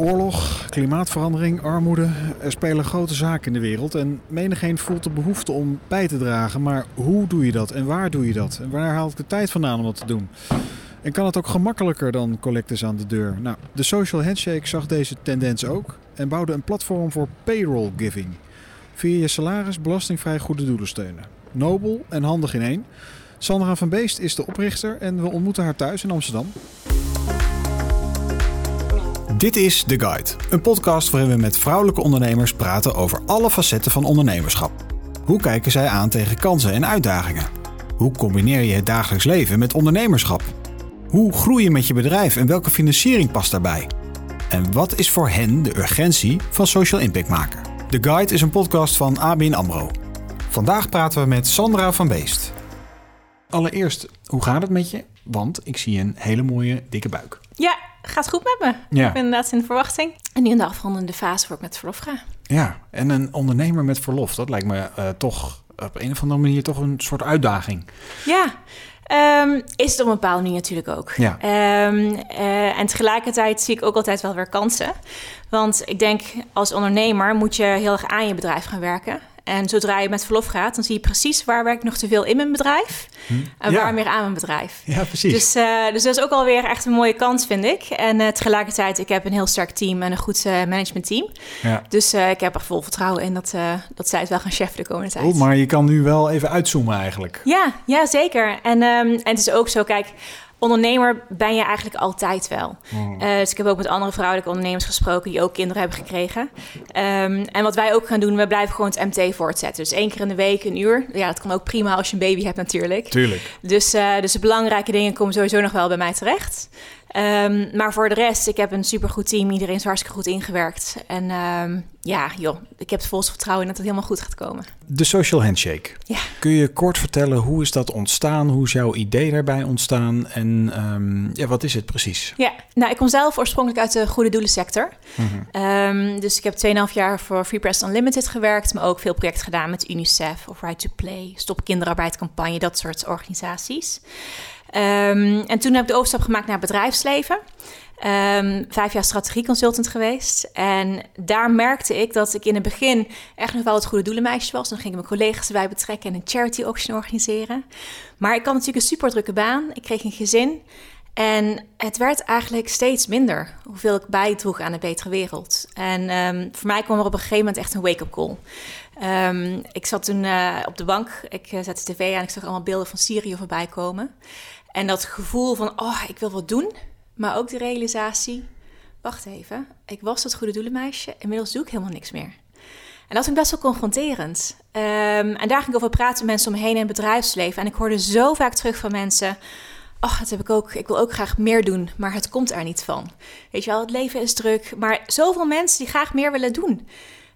Oorlog, klimaatverandering, armoede. Er spelen grote zaken in de wereld en menigeen voelt de behoefte om bij te dragen. Maar hoe doe je dat en waar doe je dat? En waar haal ik de tijd vandaan om dat te doen? En kan het ook gemakkelijker dan collectors aan de deur? Nou, de Social Handshake zag deze tendens ook en bouwde een platform voor payroll giving. Via je salaris belastingvrij goede doelen steunen. Nobel en handig in één. Sandra van Beest is de oprichter en we ontmoeten haar thuis in Amsterdam. Dit is The Guide, een podcast waarin we met vrouwelijke ondernemers praten over alle facetten van ondernemerschap. Hoe kijken zij aan tegen kansen en uitdagingen? Hoe combineer je het dagelijks leven met ondernemerschap? Hoe groei je met je bedrijf en welke financiering past daarbij? En wat is voor hen de urgentie van social impact maken? The Guide is een podcast van ABN AMRO. Vandaag praten we met Sandra van Beest. Allereerst, hoe gaat het met je? Want ik zie een hele mooie dikke buik. Ja, gaat goed met me. Ja. Ik ben inderdaad in de verwachting. En nu in de afrondende fase voor ik met verlof ga. Ja, en een ondernemer met verlof, dat lijkt me eh, toch op een of andere manier toch een soort uitdaging. Ja, ehm, is het op een bepaalde manier natuurlijk ook. Ja. Ehm, eh, en tegelijkertijd zie ik ook altijd wel weer kansen. Want ik denk, als ondernemer moet je heel erg aan je bedrijf gaan werken. En zodra je met verlof gaat, dan zie je precies waar werk ik nog te veel in mijn bedrijf. En Ja. waar meer aan mijn bedrijf. Ja, precies. Dus, eh, dus dat is ook alweer echt een mooie kans, vind ik. En eh, tegelijkertijd, ik heb een heel sterk team en een goed eh, managementteam. ja. Dus ik heb er vol vertrouwen in dat, dat zij het wel gaan cheffen de komende tijd. Oh, maar je kan nu wel even uitzoomen eigenlijk. Ja, ja, zeker. En, ehm, en het is ook zo, kijk, ondernemer ben je eigenlijk altijd wel. Hmm. Eh, dus ik heb ook met andere vrouwelijke ondernemers gesproken die ook kinderen hebben gekregen. Ehm, en wat wij ook gaan doen, we blijven gewoon het MT voortzetten. Dus één keer in de week, een uur. Ja, dat kan ook prima als je een baby hebt natuurlijk. Tuurlijk. Dus, eh, dus de belangrijke dingen komen sowieso nog wel bij mij terecht. Ehm, maar voor de rest, ik heb een supergoed team. Iedereen is hartstikke goed ingewerkt. En ehm, ja, joh, ik heb het volste vertrouwen in dat het helemaal goed gaat komen. De Social Handshake. Ja. Kun je kort vertellen hoe is dat ontstaan? Hoe is jouw idee daarbij ontstaan? En ehm, ja, wat is het precies? Ja, nou, ik kom zelf oorspronkelijk uit de goede doelensector. Ehm, dus ik heb 2,5 jaar voor Free Press Unlimited gewerkt, maar ook veel projecten gedaan met UNICEF of Right to Play, Stop Kinderarbeidcampagne, dat soort organisaties. Ehm, en toen heb ik de overstap gemaakt naar bedrijfsleven. Ehm, vijf jaar strategieconsultant geweest. En daar merkte ik dat ik in het begin echt nog wel het goede doelenmeisje was. Dan ging ik mijn collega's erbij betrekken en een charity auction organiseren. Maar ik had natuurlijk een super drukke baan. Ik kreeg een gezin. En het werd eigenlijk steeds minder hoeveel ik bijdroeg aan een betere wereld. En ehm, voor mij kwam er op een gegeven moment echt een wake-up call. Ik zat toen eh, op de bank, ik eh, zette de tv aan, ik zag allemaal beelden van Syrië voorbij komen. En dat gevoel van, oh, ik wil wat doen, maar ook de realisatie, wacht even, ik was dat goede doelenmeisje, inmiddels doe ik helemaal niks meer. En dat vind ik best wel confronterend. Ehm, en daar ging ik over praten met mensen om me in het bedrijfsleven. En ik hoorde zo vaak terug van mensen, ach, dat heb ik ook. Ik wil ook graag meer doen, maar het komt er niet van. Weet je wel, het leven is druk. Maar zoveel mensen die graag meer willen doen.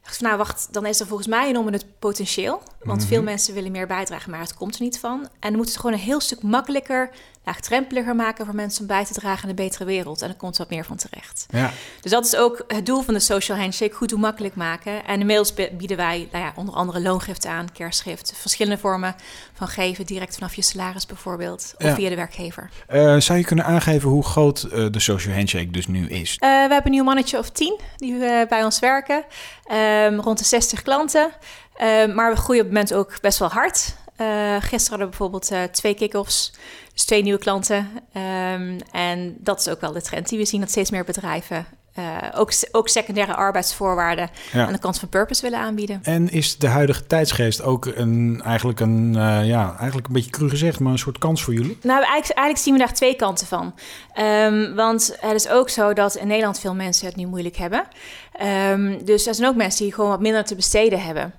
Ik dacht nou wacht, dan is er volgens mij enorm het potentieel. Want veel mensen willen meer bijdragen, maar het komt er niet van. En dan moet het gewoon een heel stuk makkelijker, laagdrempeliger maken voor mensen om bij te dragen aan een betere wereld. En er komt wat meer van terecht. Ja. Dus dat is ook het doel van de social handshake, goed hoe makkelijk maken. En inmiddels bieden wij nou ja, onder andere loongift aan, kerstgift, verschillende vormen van geven, direct vanaf je salaris bijvoorbeeld, of Ja. via de werkgever. Eh, zou je kunnen aangeven hoe groot eh, de Social Handshake dus nu is? Eh, we hebben een nieuw mannetje of tien die bij ons werken, Ehm, rond de 60 klanten. Ehm, maar we groeien op het moment ook best wel hard. Eh, gisteren hadden we bijvoorbeeld eh, twee kick-offs, dus twee nieuwe klanten. Ehm, en dat is ook wel de trend die we zien, dat steeds meer bedrijven eh, ook, ook secundaire arbeidsvoorwaarden Ja. aan de kant van purpose willen aanbieden. En is de huidige tijdsgeest ook een, eigenlijk een, eh, ja, eigenlijk een beetje cru gezegd, maar een soort kans voor jullie? Nou, eigenlijk, eigenlijk zien we daar twee kanten van. Ehm, want het is ook zo dat in Nederland veel mensen het nu moeilijk hebben. Ehm, dus er zijn ook mensen die gewoon wat minder te besteden hebben.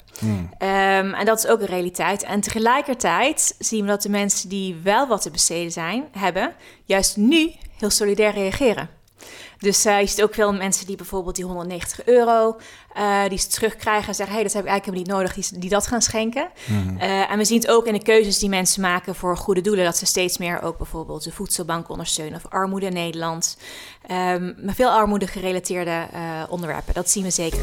Ehm, en dat is ook een realiteit. En tegelijkertijd zien we dat de mensen die wel wat te besteden zijn, hebben, juist nu heel solidair reageren. Dus eh, je ziet ook veel mensen die bijvoorbeeld die 190 euro, eh, die ze terugkrijgen en zeggen, hey, dat heb ik eigenlijk helemaal niet nodig, die, die dat gaan schenken. Eh, en we zien het ook in de keuzes die mensen maken voor goede doelen, dat ze steeds meer ook bijvoorbeeld de voedselbank ondersteunen of armoede in Nederland. Ehm, maar veel armoede gerelateerde onderwerpen, dat zien we zeker.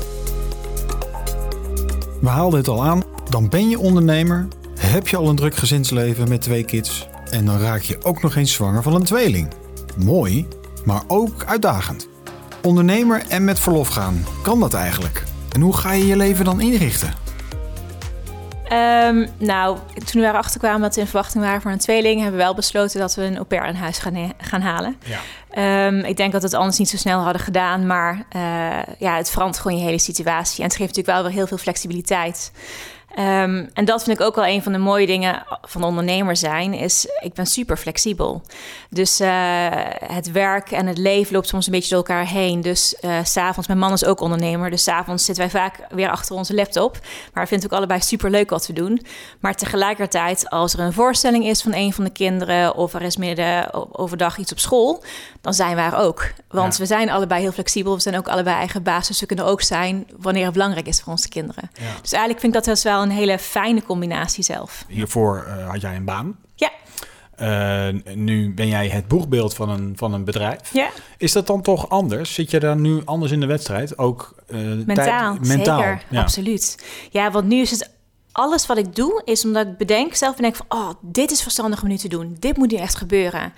We haalden het al aan. Dan ben je ondernemer, heb je al een druk gezinsleven met twee kids en dan raak je ook nog eens zwanger van een tweeling. Mooi, maar ook uitdagend. Ondernemer en met verlof gaan. Kan dat eigenlijk? En hoe ga je je leven dan inrichten? Um, nou, toen we erachter dat we in verwachting waren voor een tweeling, hebben we wel besloten dat we een au pair in huis gaan, gaan halen. Ja. Um, ik denk dat we het anders niet zo snel hadden gedaan, maar uh, ja, het verandert gewoon je hele situatie. En het geeft natuurlijk wel weer heel veel flexibiliteit. Um, en dat vind ik ook wel een van de mooie dingen van ondernemer zijn, is ik ben super flexibel. Dus uh, het werk en het leven loopt soms een beetje door elkaar heen. Dus uh, s'avonds, mijn man is ook ondernemer, dus s'avonds zitten wij vaak weer achter onze laptop. Maar we vinden het ook allebei super leuk wat we doen. Maar tegelijkertijd, als er een voorstelling is van een van de kinderen of er is midden overdag iets op school, dan zijn wij er ook. Want we zijn allebei heel flexibel, we zijn ook allebei eigen basis. Dus we kunnen ook zijn wanneer het belangrijk is voor onze kinderen. Ja. Dus eigenlijk vind ik dat dus wel een hele fijne combinatie zelf. Hiervoor uh, had jij een baan. Ja. Uh, nu ben jij het boegbeeld van een, van een bedrijf. Ja. Is dat dan toch anders? Zit je dan nu anders in de wedstrijd? Ook uh, mentaal, tijd, mentaal, zeker, ja. absoluut. Ja, want nu is het alles wat ik doe, is omdat ik bedenk, zelf bedenk van, oh, dit is verstandig om nu te doen. Dit moet nu echt gebeuren.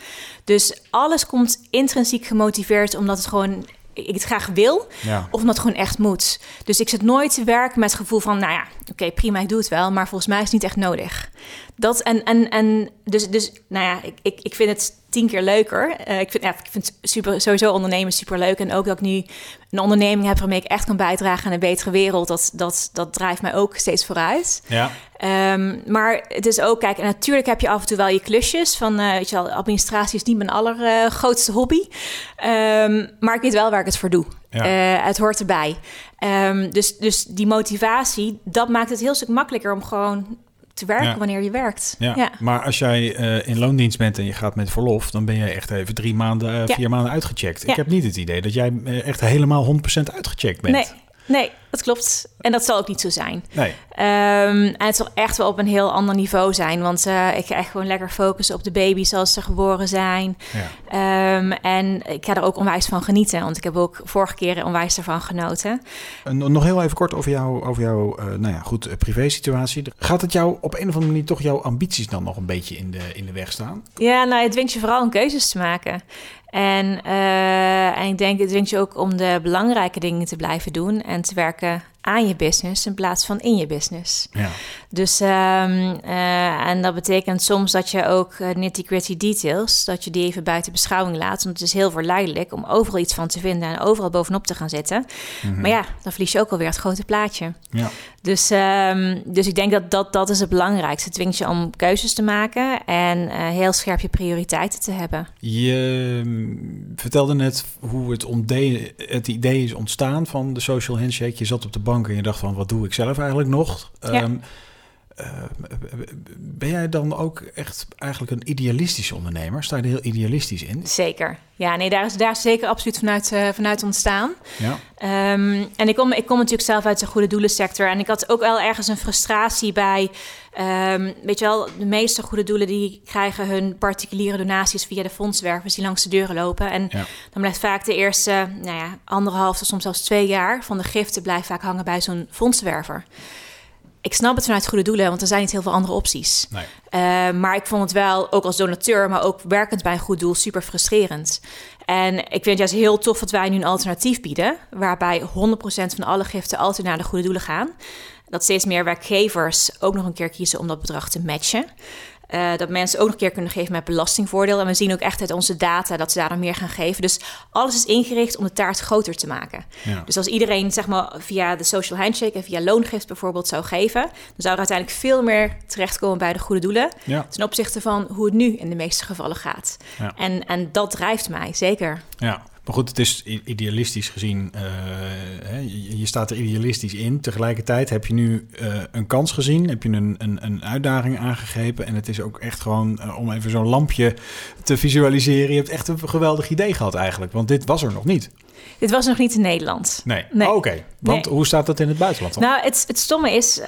Dus alles komt intrinsiek gemotiveerd, omdat het gewoon ik het graag wil, of omdat het gewoon echt moet. Dus ik zit nooit te werken met het gevoel van, nou ja, oké, prima, ik doe het wel, maar volgens mij is het niet echt nodig. Dat en, en, en dus, dus, nou ja, ik, ik, ik vind het tien keer leuker. Uh, ik, vind, ja, ik vind super, sowieso ondernemen super leuk. En ook dat ik nu een onderneming heb waarmee ik echt kan bijdragen aan een betere wereld. Dat, dat, dat drijft mij ook steeds vooruit. Ja. Um, maar het is ook, kijk, en natuurlijk heb je af en toe wel je klusjes. Van, uh, weet je wel, administratie is niet mijn allergrootste uh, hobby. Um, maar ik weet wel waar ik het voor doe. Ja. Uh, het hoort erbij. Um, dus, dus die motivatie, dat maakt het heel stuk makkelijker om gewoon te werken wanneer je werkt. Ja. Maar als jij uh, in loondienst bent en je gaat met verlof, dan ben je echt even drie maanden, uh, vier maanden uitgecheckt. Ik heb niet het idee dat jij echt helemaal 100% uitgecheckt bent. Nee, nee, dat klopt. En dat zal ook niet zo zijn. Nee. Um, en het zal echt wel op een heel ander niveau zijn. Want uh, ik ga echt gewoon lekker focussen op de baby's als ze geboren zijn. Ja. Um, en ik ga er ook onwijs van genieten. Want ik heb ook vorige keer onwijs ervan genoten. nog heel even kort over, jou, over jouw uh, nou ja, goed, uh, privé situatie. Gaat het jou op een of andere manier toch jouw ambities dan nog een beetje in de, in de weg staan? Ja, nou, het dwingt je vooral om keuzes te maken. En, uh, en ik denk, het dwingt je ook om de belangrijke dingen te blijven doen en te werken aan je business in plaats van in je business. Ja. Dus um, uh, en dat betekent soms dat je ook uh, nitty-gritty details, dat je die even buiten beschouwing laat. Want het is heel verleidelijk om overal iets van te vinden en overal bovenop te gaan zitten. Mm -hmm. Maar ja, dan verlies je ook alweer het grote plaatje. Ja. Dus, um, dus ik denk dat, dat dat is het belangrijkste. Het dwingt je om keuzes te maken en uh, heel scherp je prioriteiten te hebben. Je mm, vertelde net hoe het, het idee is ontstaan van de social handshake. Je zat op de bank bank en je dacht van wat doe ik zelf eigenlijk nog? Ja. Um, uh, ben jij dan ook echt eigenlijk een idealistische ondernemer? Sta je er heel idealistisch in? Zeker. Ja, nee, daar is daar zeker absoluut vanuit, uh, vanuit ontstaan. Ja. Um, en ik kom, ik kom natuurlijk zelf uit de goede doelensector. En ik had ook wel ergens een frustratie bij. Um, weet je wel, de meeste goede doelen die krijgen hun particuliere donaties via de fondswervers die langs de deuren lopen. En ja. dan blijft vaak de eerste, nou ja, anderhalf tot soms zelfs twee jaar van de giften blijft vaak hangen bij zo'n fondswerver ik snap het vanuit goede doelen, want er zijn niet heel veel andere opties. Nee. Uh, maar ik vond het wel, ook als donateur, maar ook werkend bij een goed doel, super frustrerend. En ik vind het juist heel tof dat wij nu een alternatief bieden, waarbij 100% van alle giften altijd naar de goede doelen gaan. Dat steeds meer werkgevers ook nog een keer kiezen om dat bedrag te matchen. Uh, dat mensen ook nog een keer kunnen geven met belastingvoordeel. En we zien ook echt uit onze data dat ze daar dan meer gaan geven. Dus alles is ingericht om de taart groter te maken. Ja. Dus als iedereen zeg maar, via de social handshake en via loongift bijvoorbeeld zou geven, dan zou er uiteindelijk veel meer terechtkomen bij de goede doelen. Ja. Ten opzichte van hoe het nu in de meeste gevallen gaat. Ja. En, en dat drijft mij zeker. Ja. Maar goed, het is idealistisch gezien, uh, hè, je, staat er idealistisch in. Tegelijkertijd heb je nu uh, een kans gezien, heb je een, een, een, uitdaging aangegrepen. En het is ook echt gewoon, uh, om even zo'n lampje te visualiseren, je hebt echt een geweldig idee gehad eigenlijk. Want dit was er nog niet. Dit was nog niet in Nederland. Nee. nee. Oh, Oké. Want nee. hoe staat dat in het buitenland dan? Nou, het, het stomme is,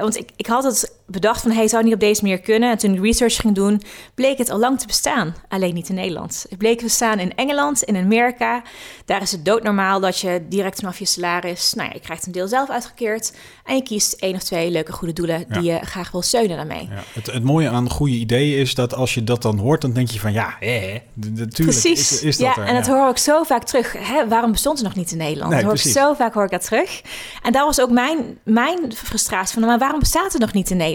want ik, ik had het bedacht van... hey, zou niet op deze manier kunnen? En toen ik research ging doen, bleek het al lang te bestaan. Alleen niet in Nederland. Het bleek te bestaan in Engeland, in Amerika. Daar is het doodnormaal dat je direct vanaf je salaris... nou ja, je krijgt een deel zelf uitgekeerd... en je kiest één of twee leuke goede doelen... die je graag wil steunen daarmee. Ja. Het, het mooie aan goede ideeën is dat als je dat dan hoort... dan denk je van ja, hè, natuurlijk Precies. is, is dat ja, er. en dat hoor ik zo vaak terug. Hè, waarom bestond het nog niet in Nederland? Nee, dat hoor ik zo vaak hoor ik dat terug. En daar was ook mijn, mijn frustratie van, maar waarom bestaat het nog niet in Nederland?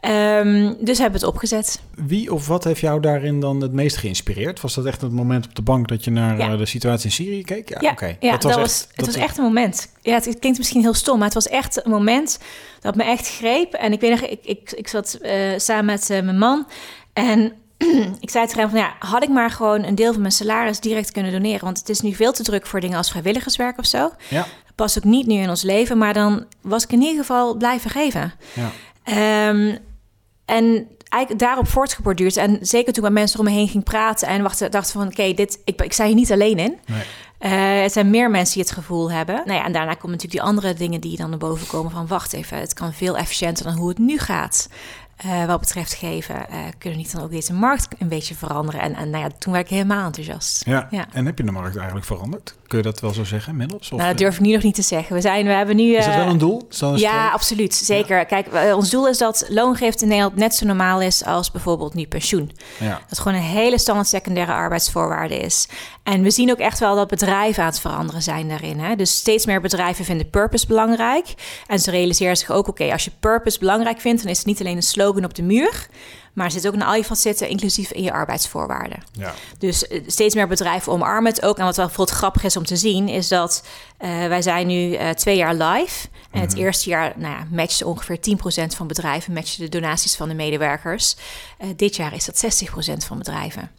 Ehm, dus hebben we het opgezet. Wie of wat heeft jou daarin dan het meest geïnspireerd? Was dat echt het moment op de bank dat je naar Ja. eh, de situatie in Syrië keek? Ja, Ja, oké. ja dat, was, echt- het dat was echt een moment. Ja, het klinkt misschien heel stom, maar het was echt een moment dat me echt greep. En ik weet nog, ik, ik, ik zat eh, samen met eh, mijn man en ik zei tegen hem van ja, had ik maar gewoon een deel van mijn salaris direct kunnen doneren. Want het is nu veel te druk voor dingen als vrijwilligerswerk of zo. Ja, Dat past ook niet nu in ons leven, maar dan was ik in ieder geval blijven geven. ja. Ehm, en eigenlijk daarop voortgeborduurd. En zeker toen ik met mensen om me heen ging praten en wachten, dachten van oké, dit ik, ik sta hier niet alleen in. Nee. Eh, het zijn meer mensen die het gevoel hebben. Nou ja, en daarna komen natuurlijk die andere dingen die dan naar boven komen van wacht even, het kan veel efficiënter dan hoe het nu gaat. Eh, wat betreft geven, eh, kunnen niet dan ook deze markt een beetje veranderen? En, en nou ja, toen werd ik helemaal enthousiast. Ja. Ja. en heb je de markt eigenlijk veranderd? Kun je dat wel zo zeggen inmiddels? Of, nou, dat durf ik nu nog niet te zeggen. We, zijn, we hebben nu. is dat eh, wel een doel? Een Ja, absoluut. Zeker. Kijk, eh, ons doel is dat loongifte in Nederland net zo normaal is als bijvoorbeeld nu pensioen. ja. Dat gewoon een hele standaard secundaire arbeidsvoorwaarde is. En we zien ook echt wel dat bedrijven aan het veranderen zijn daarin. Hè? Dus steeds meer bedrijven vinden purpose belangrijk. En ze realiseren zich ook, oké, als je purpose belangrijk vindt... dan is het niet alleen een slogan op de muur... maar er zit ook een al je facetten, inclusief in je arbeidsvoorwaarden. ja. Dus eh, steeds meer bedrijven omarmen het ook. En wat wel bijvoorbeeld grappig is om te zien, is dat eh, wij zijn nu eh, twee jaar live. En het eerste jaar nou ja, matchte ongeveer 10% van bedrijven, matchte de donaties van de medewerkers. Dit jaar is dat 60% van bedrijven.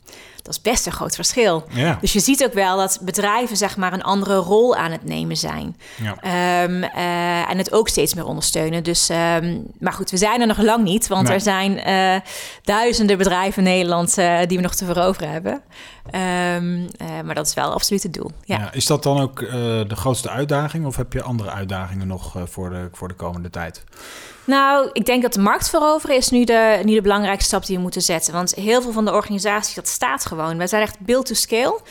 Dat is best een groot verschil. Ja. Dus je ziet ook wel dat bedrijven zeg maar een andere rol aan het nemen zijn. Ja. Ehm, eh, en het ook steeds meer ondersteunen. Dus, ehm, maar goed, we zijn er nog lang niet. Want Nee. er zijn eh, duizenden bedrijven in Nederland eh, die we nog te veroveren hebben. Ehm, eh, maar dat is wel absoluut het doel. Ja. Ja, Is dat dan ook de grootste uitdaging? Of heb je andere uitdagingen nog voor, de, voor de komende tijd? Nou, ik denk dat de markt veroveren is nu de, nu de belangrijkste stap die we moeten zetten. Want heel veel van de organisaties, dat staat gewoon. Wij zijn echt build to scale.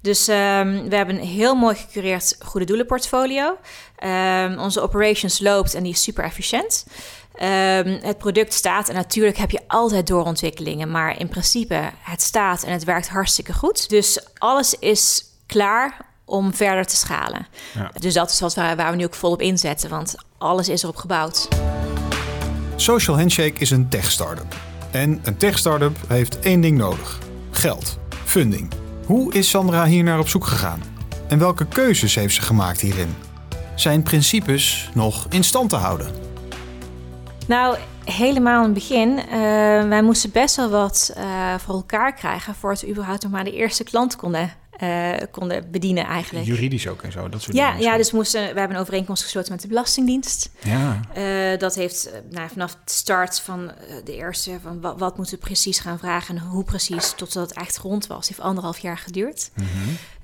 Dus ehm, we hebben een heel mooi gecureerd goede doelenportfolio. Ehm, onze operations loopt en die is super efficiënt. Ehm, het product staat en natuurlijk heb je altijd doorontwikkelingen. Maar in principe, het staat en het werkt hartstikke goed. Dus alles is klaar om verder te schalen. Ja. Dus dat is wat waar, waar we nu ook volop inzetten. Want alles is erop gebouwd. Social Handshake is een tech-startup. En een tech-startup heeft één ding nodig: geld, funding. Hoe is Sandra hier naar op zoek gegaan? En welke keuzes heeft ze gemaakt hierin? Zijn principes nog in stand te houden? Nou, helemaal in het begin. eh, wij moesten best wel wat eh, voor elkaar krijgen... voordat we überhaupt nog maar de eerste klant konden, eh, konden bedienen eigenlijk. Juridisch ook en zo, dat soort Ja, dingen. ja, dus moesten, we hebben een overeenkomst gesloten met de Belastingdienst. Ja, Eh, dat heeft eh, nou, vanaf de start van de eerste... van wat, wat moeten we precies gaan vragen en hoe precies... totdat het echt rond was. Het heeft anderhalf jaar geduurd. Mhm.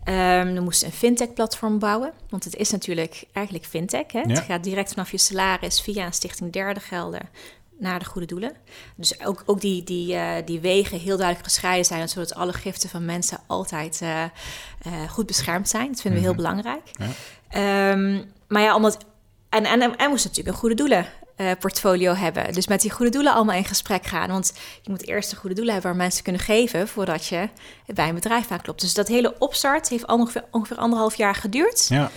Ehm, we moesten een fintech-platform bouwen. Want het is natuurlijk eigenlijk fintech. Hè? Ja. Het gaat direct vanaf je salaris via een stichting derde gelden naar de goede doelen. Dus ook, ook die, die, eh, die wegen heel duidelijk gescheiden zijn... zodat alle giften van mensen altijd eh, eh, goed beschermd zijn. Dat vinden we heel belangrijk. Ja. Ehm, maar ja, omdat... En, en, en we moesten natuurlijk een goede doelen portfolio hebben. Dus met die goede doelen allemaal in gesprek gaan. Want je moet eerst een goede doelen hebben waar mensen kunnen geven... voordat je bij een bedrijf aanklopt. Dus dat hele opstart heeft ongeveer, ongeveer anderhalf jaar geduurd. ja,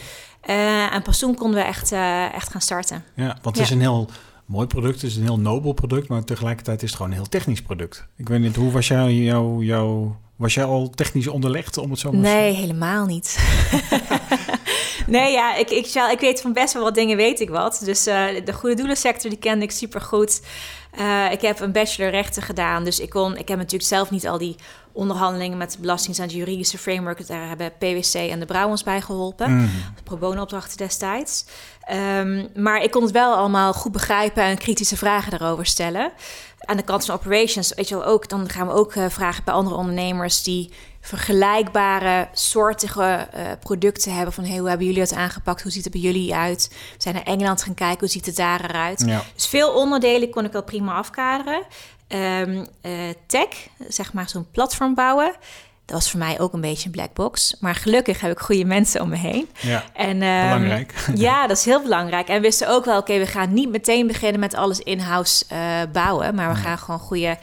en pas toen konden we echt, echt gaan starten. ja. want het is Ja. een heel mooi product, het is een heel nobel product, maar tegelijkertijd is het gewoon een heel technisch product. Ik weet niet, hoe was jij, jou, jou, was jij al technisch onderlegd om het zo maar te Nee, helemaal niet. nee, ja, ik, ik, ik weet van best wel wat dingen, weet ik wat. Dus eh, de goede doelensector, die kende ik super goed. Ik heb een bachelor rechten gedaan, dus ik kon... Ik heb natuurlijk zelf niet al die onderhandelingen met de Belastingdienst... en juridische framework, daar hebben PwC en de Brouw ons bij geholpen. Mhm. pro bono opdrachten destijds. Ehm, maar ik kon het wel allemaal goed begrijpen en kritische vragen daarover stellen. Aan de kant van operations, weet je wel, ook, dan gaan we ook eh, vragen bij andere ondernemers die vergelijkbare soortige eh, producten hebben. Van hey, hoe hebben jullie dat aangepakt? Hoe ziet het bij jullie uit? We zijn naar Engeland gaan kijken, hoe ziet het daar eruit? Ja. Dus veel onderdelen kon ik wel prima afkaderen. Ehm, eh, tech, zeg maar zo'n platform bouwen. Dat was voor mij ook een beetje een black box. Maar gelukkig heb ik goede mensen om me heen. Ja, En, ehm, belangrijk. Ja, dat is heel belangrijk. En we wisten ook wel, oké, we gaan niet meteen beginnen met alles in-house eh, bouwen. Maar we gaan gewoon goede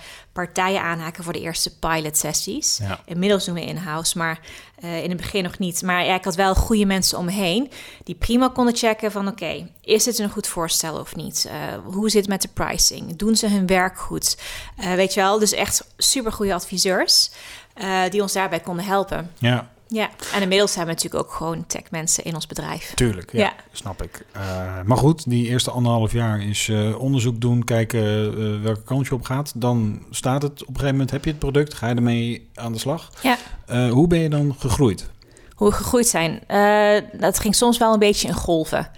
partijen aanhaken voor de eerste pilot sessies. Ja. Inmiddels doen we in-house, maar uh, in het begin nog niet. Maar ja, ik had wel goede mensen om me heen die prima konden checken van oké, is dit een goed voorstel of niet? Uh, hoe zit het met de pricing? Doen ze hun werk goed? Uh, weet je wel, dus echt super goede adviseurs die ons daarbij konden helpen. Ja. Ja, en inmiddels hebben we natuurlijk ook gewoon tech-mensen in ons bedrijf. Tuurlijk, ja, snap ik. Uh, maar goed, die eerste anderhalf jaar is uh, onderzoek doen, kijken uh, welke kant je op gaat. Dan staat het op een gegeven moment, heb je het product, ga je ermee aan de slag. Ja. hoe ben je dan gegroeid? Hoe we gegroeid zijn? dat ging soms wel een beetje in golven.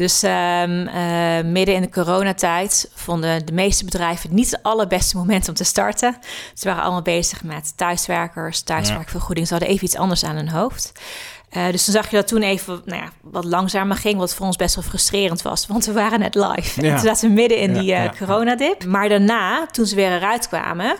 Dus um, uh, midden in de coronatijd vonden de meeste bedrijven niet het allerbeste moment om te starten. Ze waren allemaal bezig met thuiswerkers, thuiswerkvergoeding. Ze hadden even iets anders aan hun hoofd. Uh, dus dan zag je dat toen even nou ja, wat langzamer ging, wat voor ons best wel frustrerend was, want we waren net live. Ja. En toen zaten we midden in ja, die uh, coronadip. Maar daarna, toen ze weer eruit kwamen,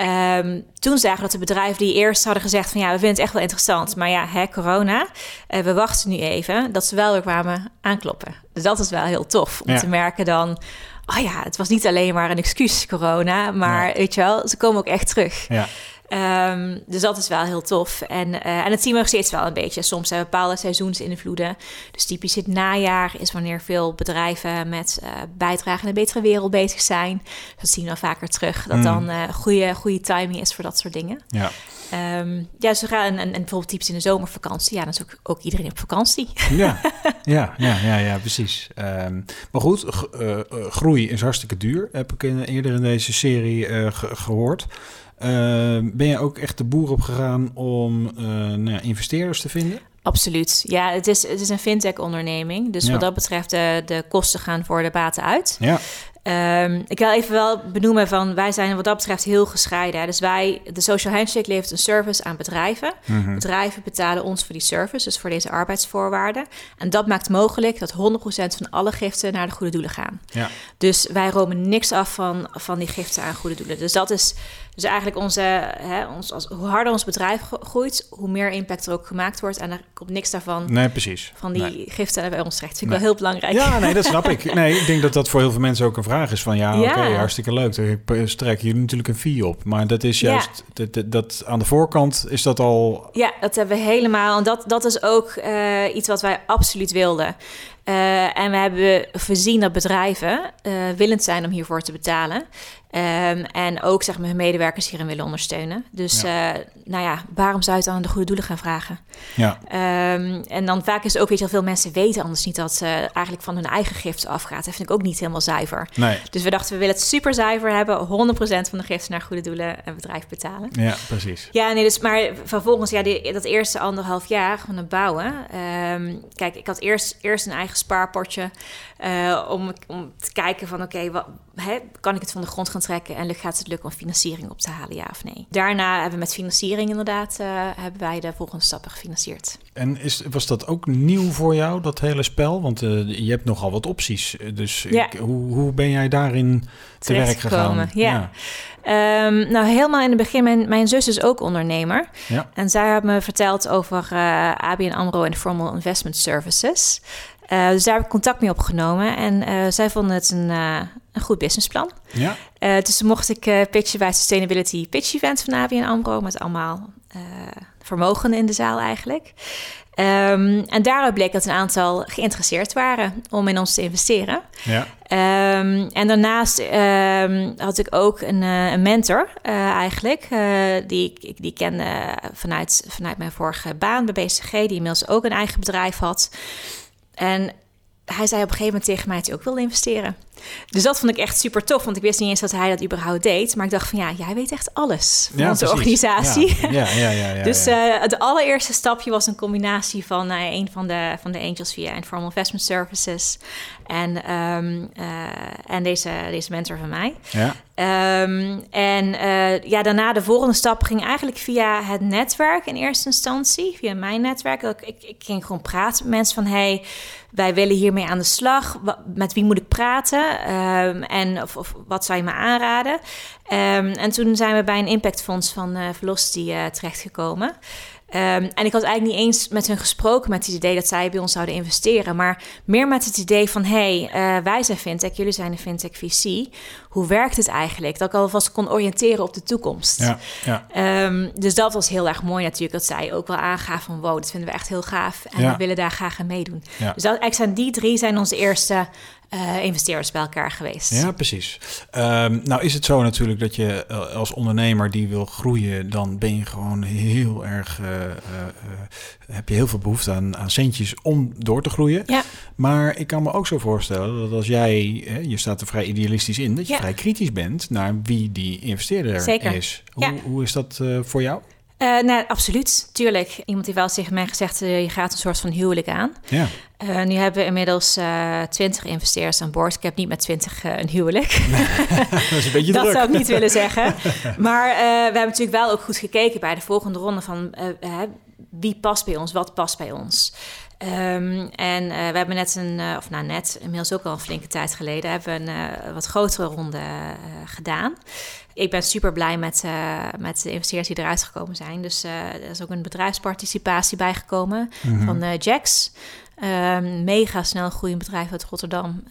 Um, toen zagen dat de bedrijven die eerst hadden gezegd van ja, we vinden het echt wel interessant, maar ja, hè, corona, uh, we wachten nu even, dat ze wel weer kwamen aankloppen. Dus dat is wel heel tof om te merken dan, oh ja, het was niet alleen maar een excuus corona, maar ja. weet je wel, ze komen ook echt terug. Ja. Um, dus dat is wel heel tof. En, uh, en het zien we nog steeds wel een beetje. Soms zijn bepaalde seizoensinvloeden. Dus typisch het najaar is wanneer veel bedrijven met uh, bijdrage aan een betere wereld bezig zijn. Dat zien we dan vaker terug. Dat mm. dan uh, goede, goede timing is voor dat soort dingen. Ja. Um, ja, zo gaan en, en, bijvoorbeeld typisch in de zomervakantie. Ja, dan is ook, ook iedereen op vakantie. Ja, ja, ja, ja, ja precies. Um, maar goed, groei is hartstikke duur. Heb ik in, eerder in deze serie ge gehoord. Uh, ben je ook echt de boer op gegaan om uh, nou ja, investeerders te vinden? Absoluut. Ja, het is, het is een fintech-onderneming. Dus ja. wat dat betreft, de, de kosten gaan voor de baten uit. Ja. Um, ik wil even wel benoemen van wij zijn wat dat betreft heel gescheiden. Dus wij, de Social Handshake levert een service aan bedrijven. Mm -hmm. Bedrijven betalen ons voor die service, dus voor deze arbeidsvoorwaarden. En dat maakt mogelijk dat 100% van alle giften naar de goede doelen gaan. Ja. Dus wij romen niks af van, van die giften aan goede doelen. Dus dat is dus eigenlijk onze, hè, ons, als, hoe harder ons bedrijf groeit, hoe meer impact er ook gemaakt wordt. En er komt niks daarvan. Nee, precies. Van die nee. giften bij ons terecht. Vind ik nee. wel heel belangrijk. Ja, nee, dat snap ik. Nee, ik denk dat dat voor heel veel mensen ook een vraag is. Van ja, ja. oké, okay, hartstikke leuk. Daar strekken jullie natuurlijk een fee op. Maar dat is juist, ja. dat, dat, dat, aan de voorkant is dat al... Ja, dat hebben we helemaal. En dat, dat is ook uh, iets wat wij absoluut wilden. Uh, en we hebben voorzien dat bedrijven uh, willend zijn om hiervoor te betalen. Um, en ook zeg maar, hun medewerkers hierin willen ondersteunen. Dus ja. Uh, nou ja, waarom zou je het aan de goede doelen gaan vragen? Ja. Um, en dan vaak is het ook, weet je veel mensen weten anders niet dat ze eigenlijk van hun eigen giften afgaat. Dat vind ik ook niet helemaal zuiver. Nee. Dus we dachten, we willen het super zuiver hebben. 100% van de giften naar goede doelen en bedrijf betalen. Ja, precies. Ja, nee, dus maar vervolgens, ja, die, dat eerste anderhalf jaar van het bouwen. Um, kijk, ik had eerst, eerst een eigen spaarpotje. Uh, om, om te kijken van, oké, okay, kan ik het van de grond gaan trekken en gaat het lukken om financiering op te halen, ja of nee? Daarna hebben we met financiering inderdaad, uh, hebben wij de volgende stappen gefinancierd. En is, was dat ook nieuw voor jou, dat hele spel? Want uh, je hebt nogal wat opties. Dus ja. ik, hoe, hoe ben jij daarin te werk gegaan? Ja. ja. Um, nou, helemaal in het begin, mijn, mijn zus is ook ondernemer. Ja. En zij had me verteld over ABN AMRO en Formal Investment Services. Uh, dus daar heb ik contact mee opgenomen. En uh, zij vonden het een, uh, een goed businessplan. Ja. dus mocht ik pitchen bij het Sustainability Pitch Event van ABN AMRO... met allemaal vermogenden in de zaal eigenlijk. Um, en daaruit bleek dat een aantal geïnteresseerd waren om in ons te investeren. Ja. Um, en daarnaast um, had ik ook een, een mentor uh, eigenlijk, uh, die ik die kende vanuit, vanuit mijn vorige baan bij BCG, die inmiddels ook een eigen bedrijf had. En hij zei op een gegeven moment tegen mij dat hij ook wilde investeren. Dus dat vond ik echt super tof, want ik wist niet eens dat hij dat überhaupt deed. Maar ik dacht van ja, jij weet echt alles van ja, onze precies. organisatie. Ja, ja, ja. ja, ja dus uh, het allereerste stapje was een combinatie van uh, een van de, van de angels via Informal Investment Services en, um, uh, en deze, deze mentor van mij. Ja. Um, en ja, daarna de volgende stap ging eigenlijk via het netwerk in eerste instantie, via mijn netwerk. Ik, ik, ging gewoon praten met mensen van hey, wij willen hiermee aan de slag. Met wie moet ik praten? Um, en of, wat zou je me aanraden? Um, en toen zijn we bij een impactfonds van uh, Velocity uh, terechtgekomen. Ehm, en ik had eigenlijk niet eens met hun gesproken met het idee dat zij bij ons zouden investeren, maar meer met het idee van: hé, hey, uh, wij zijn fintech, jullie zijn een fintech VC. Hoe werkt het eigenlijk? Dat ik alvast kon oriënteren op de toekomst. Ja, ja. Um, dus dat was heel erg mooi natuurlijk, dat zij ook wel aangaven van: wow, dat vinden we echt heel gaaf en we willen daar graag aan meedoen. Dus dat, eigenlijk zijn die drie zijn onze eerste uh, investeerders bij elkaar geweest. Ja, precies. Um, nou is het zo natuurlijk dat je uh, als ondernemer die wil groeien, dan ben je gewoon heel erg, uh, heb je heel veel behoefte aan, aan centjes om door te groeien. Ja. Maar ik kan me ook zo voorstellen dat als jij, je staat er vrij idealistisch in, dat je vrij kritisch bent naar wie die investeerder Zeker. is. Hoe, ja. hoe is dat voor jou? Uh, nee, absoluut. Tuurlijk. Iemand heeft wel tegen mij gezegd, uh, je gaat een soort van huwelijk aan. Ja. Uh, nu hebben we inmiddels twintig investeerders aan boord. Ik heb niet met twintig een huwelijk. dat is een beetje Dat zou ik niet willen zeggen. Maar we hebben natuurlijk wel ook goed gekeken bij de volgende ronde van wie past bij ons, wat past bij ons. Um, en uh, we hebben net een, uh, of nou net, inmiddels ook al een flinke tijd geleden, hebben we een uh, wat grotere ronde gedaan. Ik ben super blij met, met de investeerders die eruit gekomen zijn. Dus er is ook een bedrijfsparticipatie bijgekomen mm -hmm. van Jax. Um, mega snel groeiend bedrijf uit Rotterdam.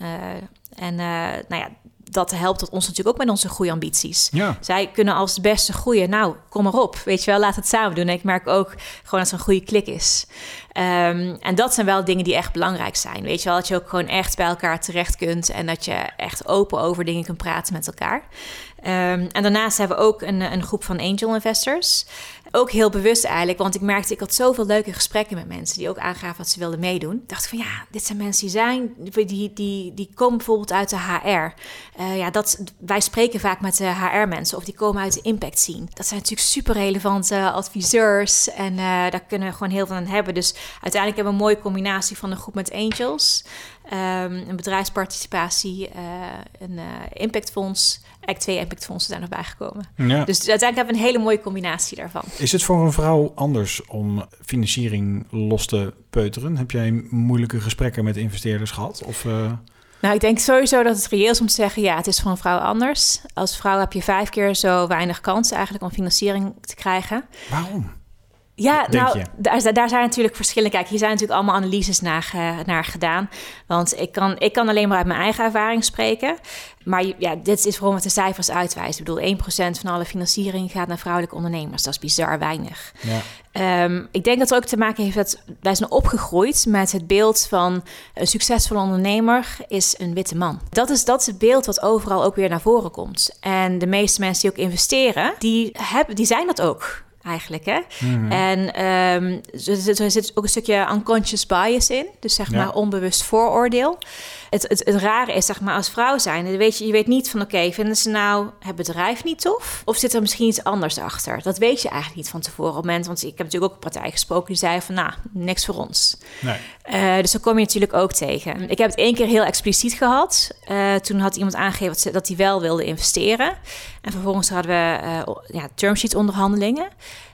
en nou ja, dat helpt ons natuurlijk ook met onze groeiambities. Ja. Zij kunnen als het beste groeien. Nou, kom maar op. Weet je wel, laat het samen doen. En ik merk ook gewoon dat het een goede klik is. Um, en dat zijn wel dingen die echt belangrijk zijn. Weet je wel, dat je ook gewoon echt bij elkaar terecht kunt. En dat je echt open over dingen kunt praten met elkaar. Um, en daarnaast hebben we ook een, een groep van angel investors. Ook heel bewust eigenlijk, want ik merkte, ik had zoveel leuke gesprekken met mensen die ook aangaven wat ze wilden meedoen. Ik dacht van ja, dit zijn mensen die zijn, die, die, die komen bijvoorbeeld uit de HR. Uh, eh, ja, dat, wij spreken vaak met de HR-mensen of die komen uit de impact scene. Dat zijn natuurlijk super relevante adviseurs en uh, daar kunnen we gewoon heel veel aan hebben. Dus uiteindelijk hebben we een mooie combinatie van een groep met angels, um, een bedrijfsparticipatie, uh, een impactfonds eigenlijk twee impactfondsen zijn nog bijgekomen. Ja. Dus uiteindelijk hebben we een hele mooie combinatie daarvan. Is het voor een vrouw anders om financiering los te peuteren? Heb jij moeilijke gesprekken met investeerders gehad? Of, uh... Nou, ik denk sowieso dat het reëel is om te zeggen: ja, het is voor een vrouw anders. Als vrouw heb je vijf keer zo weinig kans eigenlijk om financiering te krijgen. Waarom? Ja, nou, daar, daar, zijn natuurlijk verschillen. Kijk, hier zijn natuurlijk allemaal analyses naar, naar gedaan. Want ik kan, ik kan alleen maar uit mijn eigen ervaring spreken. Maar ja, dit is gewoon wat de cijfers uitwijzen. Ik bedoel, 1% van alle financiering gaat naar vrouwelijke ondernemers. Dat is bizar weinig. Ja. Um, ik denk dat het ook te maken heeft dat wij zijn opgegroeid met het beeld van een succesvolle ondernemer is een witte man. Dat is, dat is het beeld wat overal ook weer naar voren komt. En de meeste mensen die ook investeren, die, hebben, die zijn dat ook eigenlijk. Hè? Mhm. En um, er, zit ook een stukje unconscious bias in, dus zeg maar onbewust vooroordeel. Het, het, het, rare is, zeg maar, als vrouw zijn, weet je, je weet niet van oké, vinden ze nou het bedrijf niet tof? Of zit er misschien iets anders achter? Dat weet je eigenlijk niet van tevoren op het moment. Want ik heb natuurlijk ook een partij gesproken die zei van nou, niks voor ons. Nee. Uh, dus dat kom je natuurlijk ook tegen. Ik heb het één keer heel expliciet gehad. Uh, toen had iemand aangegeven dat hij wel wilde investeren. En vervolgens hadden we uh, ja, termsheet onderhandelingen.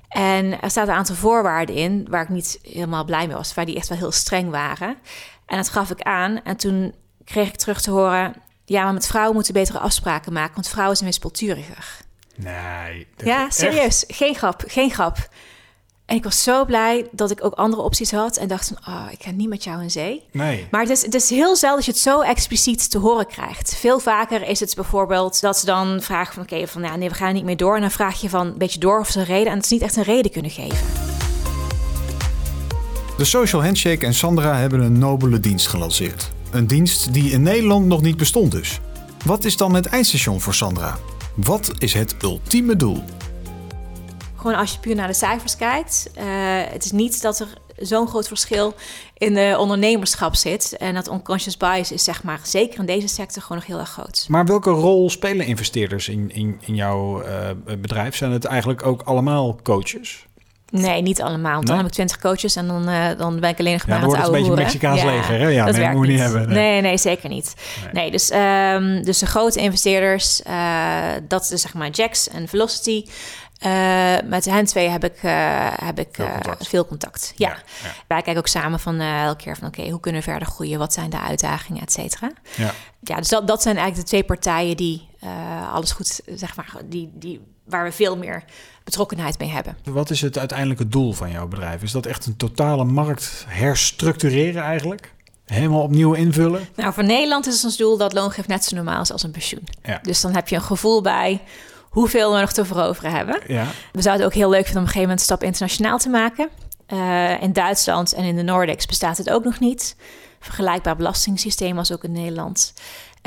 En er staat een aantal voorwaarden in waar ik niet helemaal blij mee was, waar die echt wel heel streng waren. En dat gaf ik aan. En toen kreeg ik terug te horen: ja, maar met vrouwen moeten betere afspraken maken, want vrouwen zijn wispelturiger. Nee. Ja, serieus. Geen grap, geen grap. En ik was zo blij dat ik ook andere opties had. En dacht van, oh, ik ga niet met jou in zee. Nee. Maar het is, het is heel zelden dat je het zo expliciet te horen krijgt. Veel vaker is het bijvoorbeeld dat ze dan vragen van... oké, van ja, nee, we gaan niet meer door. En dan vraag je van een beetje door of ze een reden... en het is niet echt een reden kunnen geven. De Social Handshake en Sandra hebben een nobele dienst gelanceerd. Een dienst die in Nederland nog niet bestond dus. Wat is dan het eindstation voor Sandra? Wat is het ultieme doel? Gewoon als je puur naar de cijfers kijkt. Uh, het is niet dat er zo'n groot verschil in de ondernemerschap zit. En dat unconscious bias is zeg maar zeker in deze sector gewoon nog heel erg groot. Maar welke rol spelen investeerders in, in, in jouw uh, bedrijf? Zijn het eigenlijk ook allemaal coaches? Nee, niet allemaal. Want dan heb ik 20 coaches en dan, uh, dan ben ik alleen nog maar aan het oude een beetje Mexicaans ja, leger, hè? Ja, dat nee, moet je niet hebben. Nee. nee, nee, zeker niet. Nee, dus, um, dus de grote investeerders, uh, dat is dus zeg maar Jax en Velocity. Uh, met hen twee heb ik, heb ik veel contact. veel contact. Ja. Ja, ja. Wij kijken ook samen van elke keer van oké, okay, hoe kunnen we verder groeien? Wat zijn de uitdagingen, et cetera? Ja. ja, dus dat, dat zijn eigenlijk de twee partijen die alles goed, zeg maar, die, die waar we veel meer betrokkenheid mee hebben. Wat is het uiteindelijke doel van jouw bedrijf? Is dat echt een totale markt herstructureren eigenlijk? Helemaal opnieuw invullen? Nou, voor Nederland is ons doel dat loongeef net zo normaal is als een pensioen. Ja. Dus dan heb je een gevoel bij hoeveel we nog te veroveren hebben. Ja. We zouden het ook heel leuk vinden om op een gegeven moment een stap internationaal te maken. Uh, in Duitsland en in de Nordics bestaat het ook nog niet. Vergelijkbaar belastingssysteem als ook in Nederland.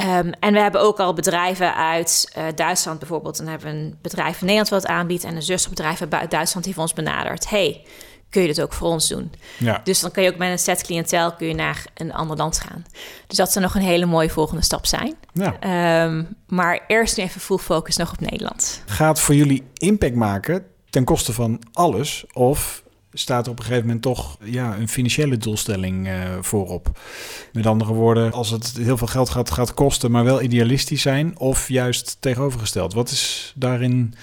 Um, en we hebben ook al bedrijven uit uh, Duitsland bijvoorbeeld. Dan hebben we een bedrijf in Nederland wat aanbiedt... en een zusterbedrijf uit Duitsland die voor ons benadert. hey, kun je dit ook voor ons doen? Ja. Dus dan kun je ook met een set cliëntel kun je naar een ander land gaan. Dus dat zou nog een hele mooie volgende stap zijn. Ja. Um, maar eerst even full focus nog op Nederland. Gaat voor jullie impact maken ten koste van alles? Of staat er op een gegeven moment toch ja, een financiële doelstelling uh, voorop. Met andere woorden, als het heel veel geld gaat, gaat kosten, maar wel idealistisch zijn, of juist tegenovergesteld. Wat is daarin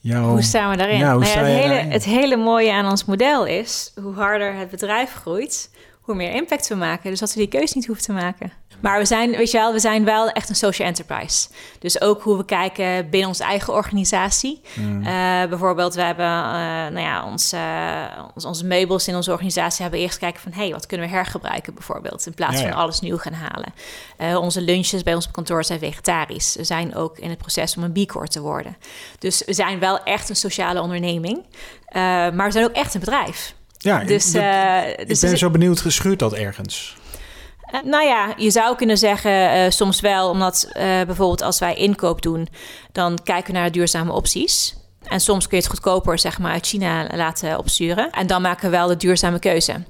jouw... Hoe staan we daarin? Ja, nou ja, het, hele, daarin? het hele mooie aan ons model is, hoe harder het bedrijf groeit, hoe meer impact we maken. Dus dat we die keuze niet hoeven te maken. Maar we zijn, weet je wel, we zijn wel echt een social enterprise. Dus ook hoe we kijken binnen onze eigen organisatie. Mm. Uh, bijvoorbeeld, we hebben uh, nou ja, ons, uh, ons, onze meubels in onze organisatie hebben eerst kijken van... hé, hey, wat kunnen we hergebruiken bijvoorbeeld, in plaats Ja, ja. van alles nieuw gaan halen. Onze lunches bij ons op kantoor zijn vegetarisch. We zijn ook in het proces om een B Corp te worden. Dus we zijn wel echt een sociale onderneming. Maar we zijn ook echt een bedrijf. Ja, Dus, ik, uh, ik dus ben zo benieuwd, geschuurt dat ergens? Uh, nou ja, je zou kunnen zeggen uh, soms wel, omdat uh, bijvoorbeeld als wij inkoop doen, dan kijken we naar duurzame opties. En soms kun je het goedkoper zeg maar, uit China laten opsturen. En dan maken we wel de duurzame keuze.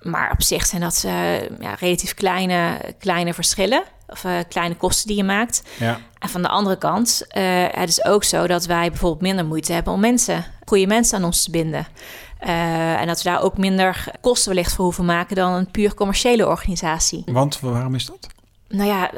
Maar op zich zijn dat uh, ja, relatief kleine, kleine verschillen. Of uh, kleine kosten die je maakt. Ja. En van de andere kant, uh, het is ook zo dat wij bijvoorbeeld minder moeite hebben om mensen, goede mensen aan ons te binden. Uh, en dat we daar ook minder kosten wellicht voor hoeven maken dan een puur commerciële organisatie. Want waarom is dat? Nou ja,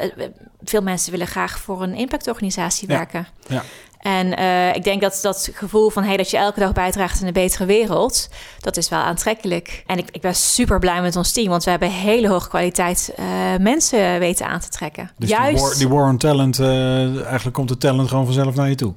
veel mensen willen graag voor een impactorganisatie Ja. werken. Ja. En uh, ik denk dat dat gevoel van hey, dat je elke dag bijdraagt aan een betere wereld, dat is wel aantrekkelijk. En ik, ik ben super blij met ons team, want we hebben hele hoge kwaliteit uh, mensen weten aan te trekken. Dus Juist. die war, die war on talent, uh, eigenlijk komt de talent gewoon vanzelf naar je toe.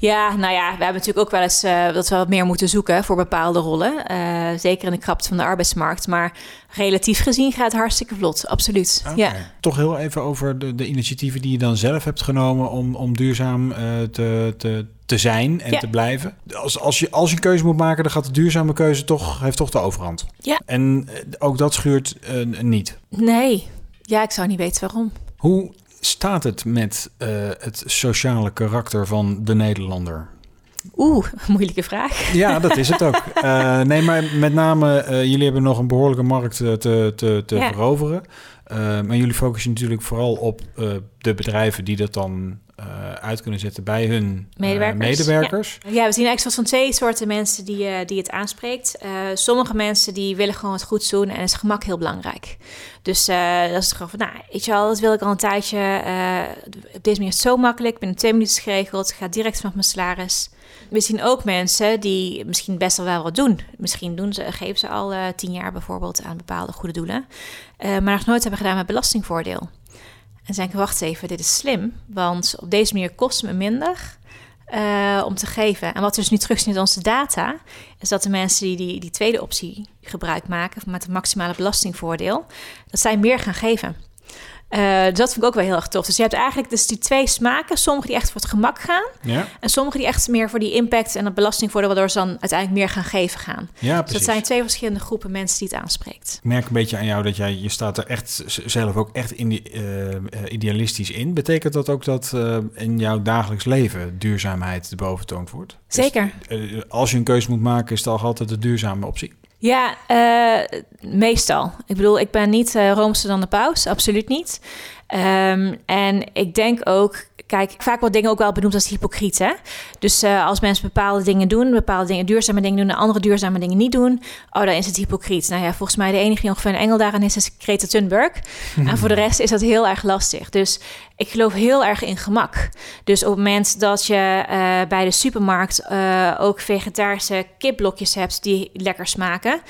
Ja, nou ja, we hebben natuurlijk ook wel eens uh, dat we wat meer moeten zoeken voor bepaalde rollen. Uh, zeker in de krapte van de arbeidsmarkt. Maar relatief gezien gaat het hartstikke vlot, absoluut. Okay. Ja. Toch heel even over de, de, initiatieven die je dan zelf hebt genomen om, om duurzaam uh, te, te, te zijn en Ja. te blijven. Als, als, je, als je een keuze moet maken, dan gaat de duurzame keuze toch, heeft toch de overhand. Ja. En eh, ook dat schuurt niet. Nee, ja, ik zou niet weten waarom. Hoe staat het met uh, het sociale karakter van de Nederlander? Oeh, moeilijke vraag. Ja, dat is het ook. uh, nee, maar met name, uh, jullie hebben nog een behoorlijke markt te, te, te Ja. veroveren. Maar jullie focussen natuurlijk vooral op de bedrijven die dat dan uh, uit kunnen zetten bij hun medewerkers. medewerkers. Ja. ja. we zien eigenlijk van twee soorten mensen die, uh, die het aanspreekt. Sommige mensen die willen gewoon het goed doen en is gemak heel belangrijk. Dus dat is gewoon van, nou, weet je wel, dat wil ik al een tijdje. Op deze manier is het zo makkelijk, binnen twee minuten geregeld, gaat direct vanaf mijn salaris. We zien ook mensen die misschien best wel wel wat doen. Misschien doen ze, geven ze al tien jaar bijvoorbeeld aan bepaalde goede doelen. Maar nog nooit hebben gedaan met belastingvoordeel. En zeggen, wacht even, dit is slim. Want op deze manier kost het me minder uh, om te geven. En wat dus nu terugzien in onze data... is dat de mensen die die, die tweede optie gebruik maken... met het maximale belastingvoordeel... dat zij meer gaan geven. Uh, dus dat vind ik ook wel heel erg tof. Dus je hebt eigenlijk dus die twee smaken. Sommige die echt voor het gemak gaan. Ja. En sommige die echt meer voor die impact en het belastingvoordeel... waardoor ze dan uiteindelijk meer gaan geven gaan. Ja, dus precies. dat zijn twee verschillende groepen mensen die het aanspreekt. Ik merk een beetje aan jou dat jij, je staat er echt zelf ook echt in die, uh, idealistisch in. Betekent dat ook dat uh, in jouw dagelijks leven duurzaamheid de boventoond wordt? Zeker. Dus, als je een keuze moet maken, is het al altijd de duurzame optie? Ja, uh, meestal. Ik bedoel, ik ben niet uh, roomser dan de paus, absoluut niet. Um, en ik denk ook, kijk, vaak wordt dingen ook wel benoemd als hypocriet. Hè? Dus uh, als mensen bepaalde dingen doen, bepaalde dingen, duurzame dingen doen en andere duurzame dingen niet doen, oh, dan is het hypocriet. Nou ja, volgens mij de enige die ongeveer een engel daarin is, is Greta Thunberg. en voor de rest is dat heel erg lastig. Dus ik geloof heel erg in gemak. Dus op het moment dat je uh, bij de supermarkt uh, ook vegetarische kipblokjes hebt die lekker smaken,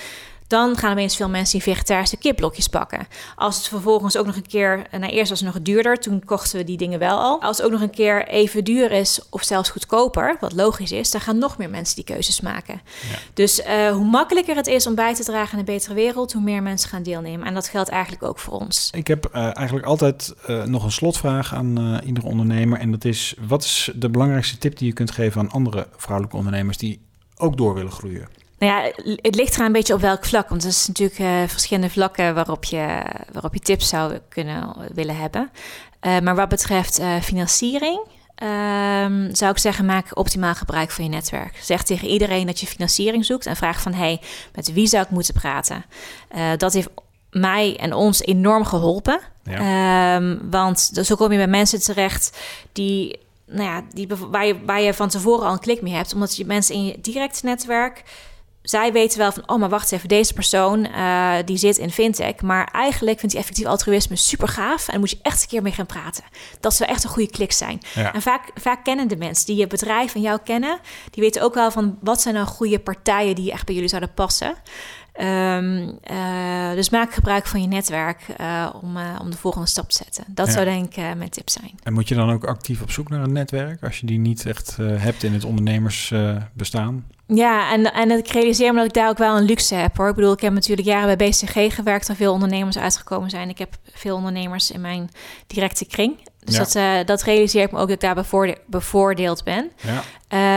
dan gaan opeens veel mensen die vegetarische kipblokjes pakken. Als het vervolgens ook nog een keer, nou eerst was het nog duurder, toen kochten we die dingen wel al. Als het ook nog een keer even duur is of zelfs goedkoper, wat logisch is, dan gaan nog meer mensen die keuzes maken. Ja. Dus uh, hoe makkelijker het is om bij te dragen aan een betere wereld, hoe meer mensen gaan deelnemen. En dat geldt eigenlijk ook voor ons. Ik heb uh, eigenlijk altijd uh, nog een slotvraag aan iedere ondernemer. En dat is: wat is de belangrijkste tip die je kunt geven aan andere vrouwelijke ondernemers die ook door willen groeien? Nou ja, het ligt er een beetje op welk vlak. Want er zijn natuurlijk uh, verschillende vlakken waarop je, waarop je tips zou kunnen willen hebben. Uh, maar wat betreft uh, financiering, um, zou ik zeggen, maak optimaal gebruik van je netwerk. Zeg tegen iedereen dat je financiering zoekt en vraag van... hey, met wie zou ik moeten praten? dat heeft mij en ons enorm geholpen. Ja. Um, want zo kom je bij mensen terecht die nou ja, die, waar, je, waar je van tevoren al een klik mee hebt. Omdat je mensen in je direct netwerk zij weten wel van, oh, maar wacht even, deze persoon uh, die zit in fintech, maar eigenlijk vindt hij effectief altruïsme super gaaf en moet je echt een keer mee gaan praten. Dat zou echt een goede klik zijn. En vaak, vaak kennen de mensen die je bedrijf en jou kennen, die weten ook wel van wat zijn nou goede partijen die echt bij jullie zouden passen. Um, uh, dus maak gebruik van je netwerk uh, om, uh, om de volgende stap te zetten. Dat zou denk ik mijn tip zijn. En moet je dan ook actief op zoek naar een netwerk als je die niet echt hebt in het ondernemersbestaan? Ja, en, en ik realiseer me dat ik daar ook wel een luxe heb hoor. Ik bedoel, ik heb natuurlijk jaren bij BCG gewerkt, waar veel ondernemers uitgekomen zijn. Ik heb veel ondernemers in mijn directe kring. Dus dat, uh, dat realiseer ik me ook dat ik daar bevoordeeld ben. Ja.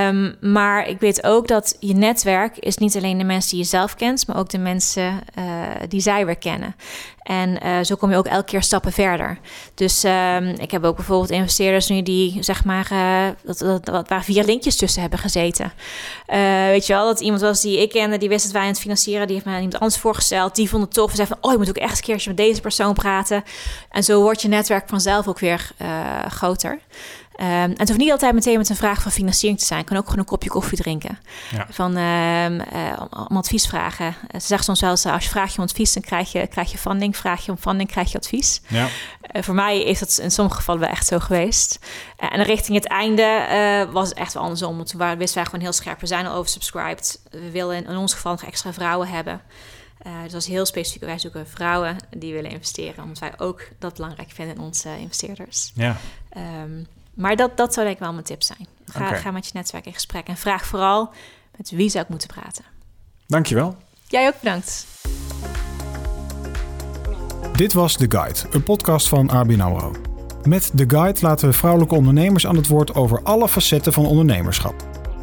Um, maar ik weet ook dat je netwerk is niet alleen de mensen die je zelf kent, maar ook de mensen uh, die zij weer kennen. En uh, zo kom je ook elke keer stappen verder. Dus um, ik heb ook bijvoorbeeld investeerders nu die, zeg maar, dat, dat, dat, waar vier linkjes tussen hebben gezeten. weet je wel, dat iemand was die ik kende, die wist dat wij aan het financieren, die heeft mij iemand anders voorgesteld. Die vond het tof en zei van, oh, je moet ook echt een keertje met deze persoon praten. En zo wordt je netwerk vanzelf ook weer uh, groter. Um, en het hoeft niet altijd meteen met een vraag van financiering te zijn. Ik kan ook gewoon een kopje koffie drinken. Ja. Van um, uh, om advies vragen. Ze zeggen soms wel eens, als je vraagt je om advies, dan krijg je, krijg je funding. Vraag je om funding, krijg je advies. Ja. Uh, voor mij is dat in sommige gevallen wel echt zo geweest. Uh, en richting het einde was het echt wel andersom. Want toen waren, wisten wij gewoon heel scherp, we zijn al oversubscribed. We willen in, in ons geval nog extra vrouwen hebben. Uh, dus dat is heel specifiek. Wij zoeken vrouwen die willen investeren, omdat wij ook dat belangrijk vinden in onze investeerders. Ja. Um, maar dat, dat zou denk ik wel mijn tip zijn. Ga, okay. ga met je netwerk in gesprek en vraag vooral met wie zou ik moeten praten. Dankjewel. Jij ook bedankt. Dit was The Guide, een podcast van ABN AMRO. Met The Guide laten we vrouwelijke ondernemers aan het woord over alle facetten van ondernemerschap.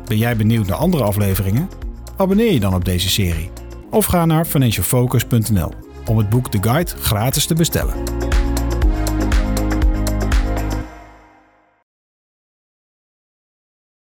Ben jij benieuwd naar andere afleveringen? Abonneer je dan op deze serie. Of ga naar financialfocus.nl om het boek The Guide gratis te bestellen.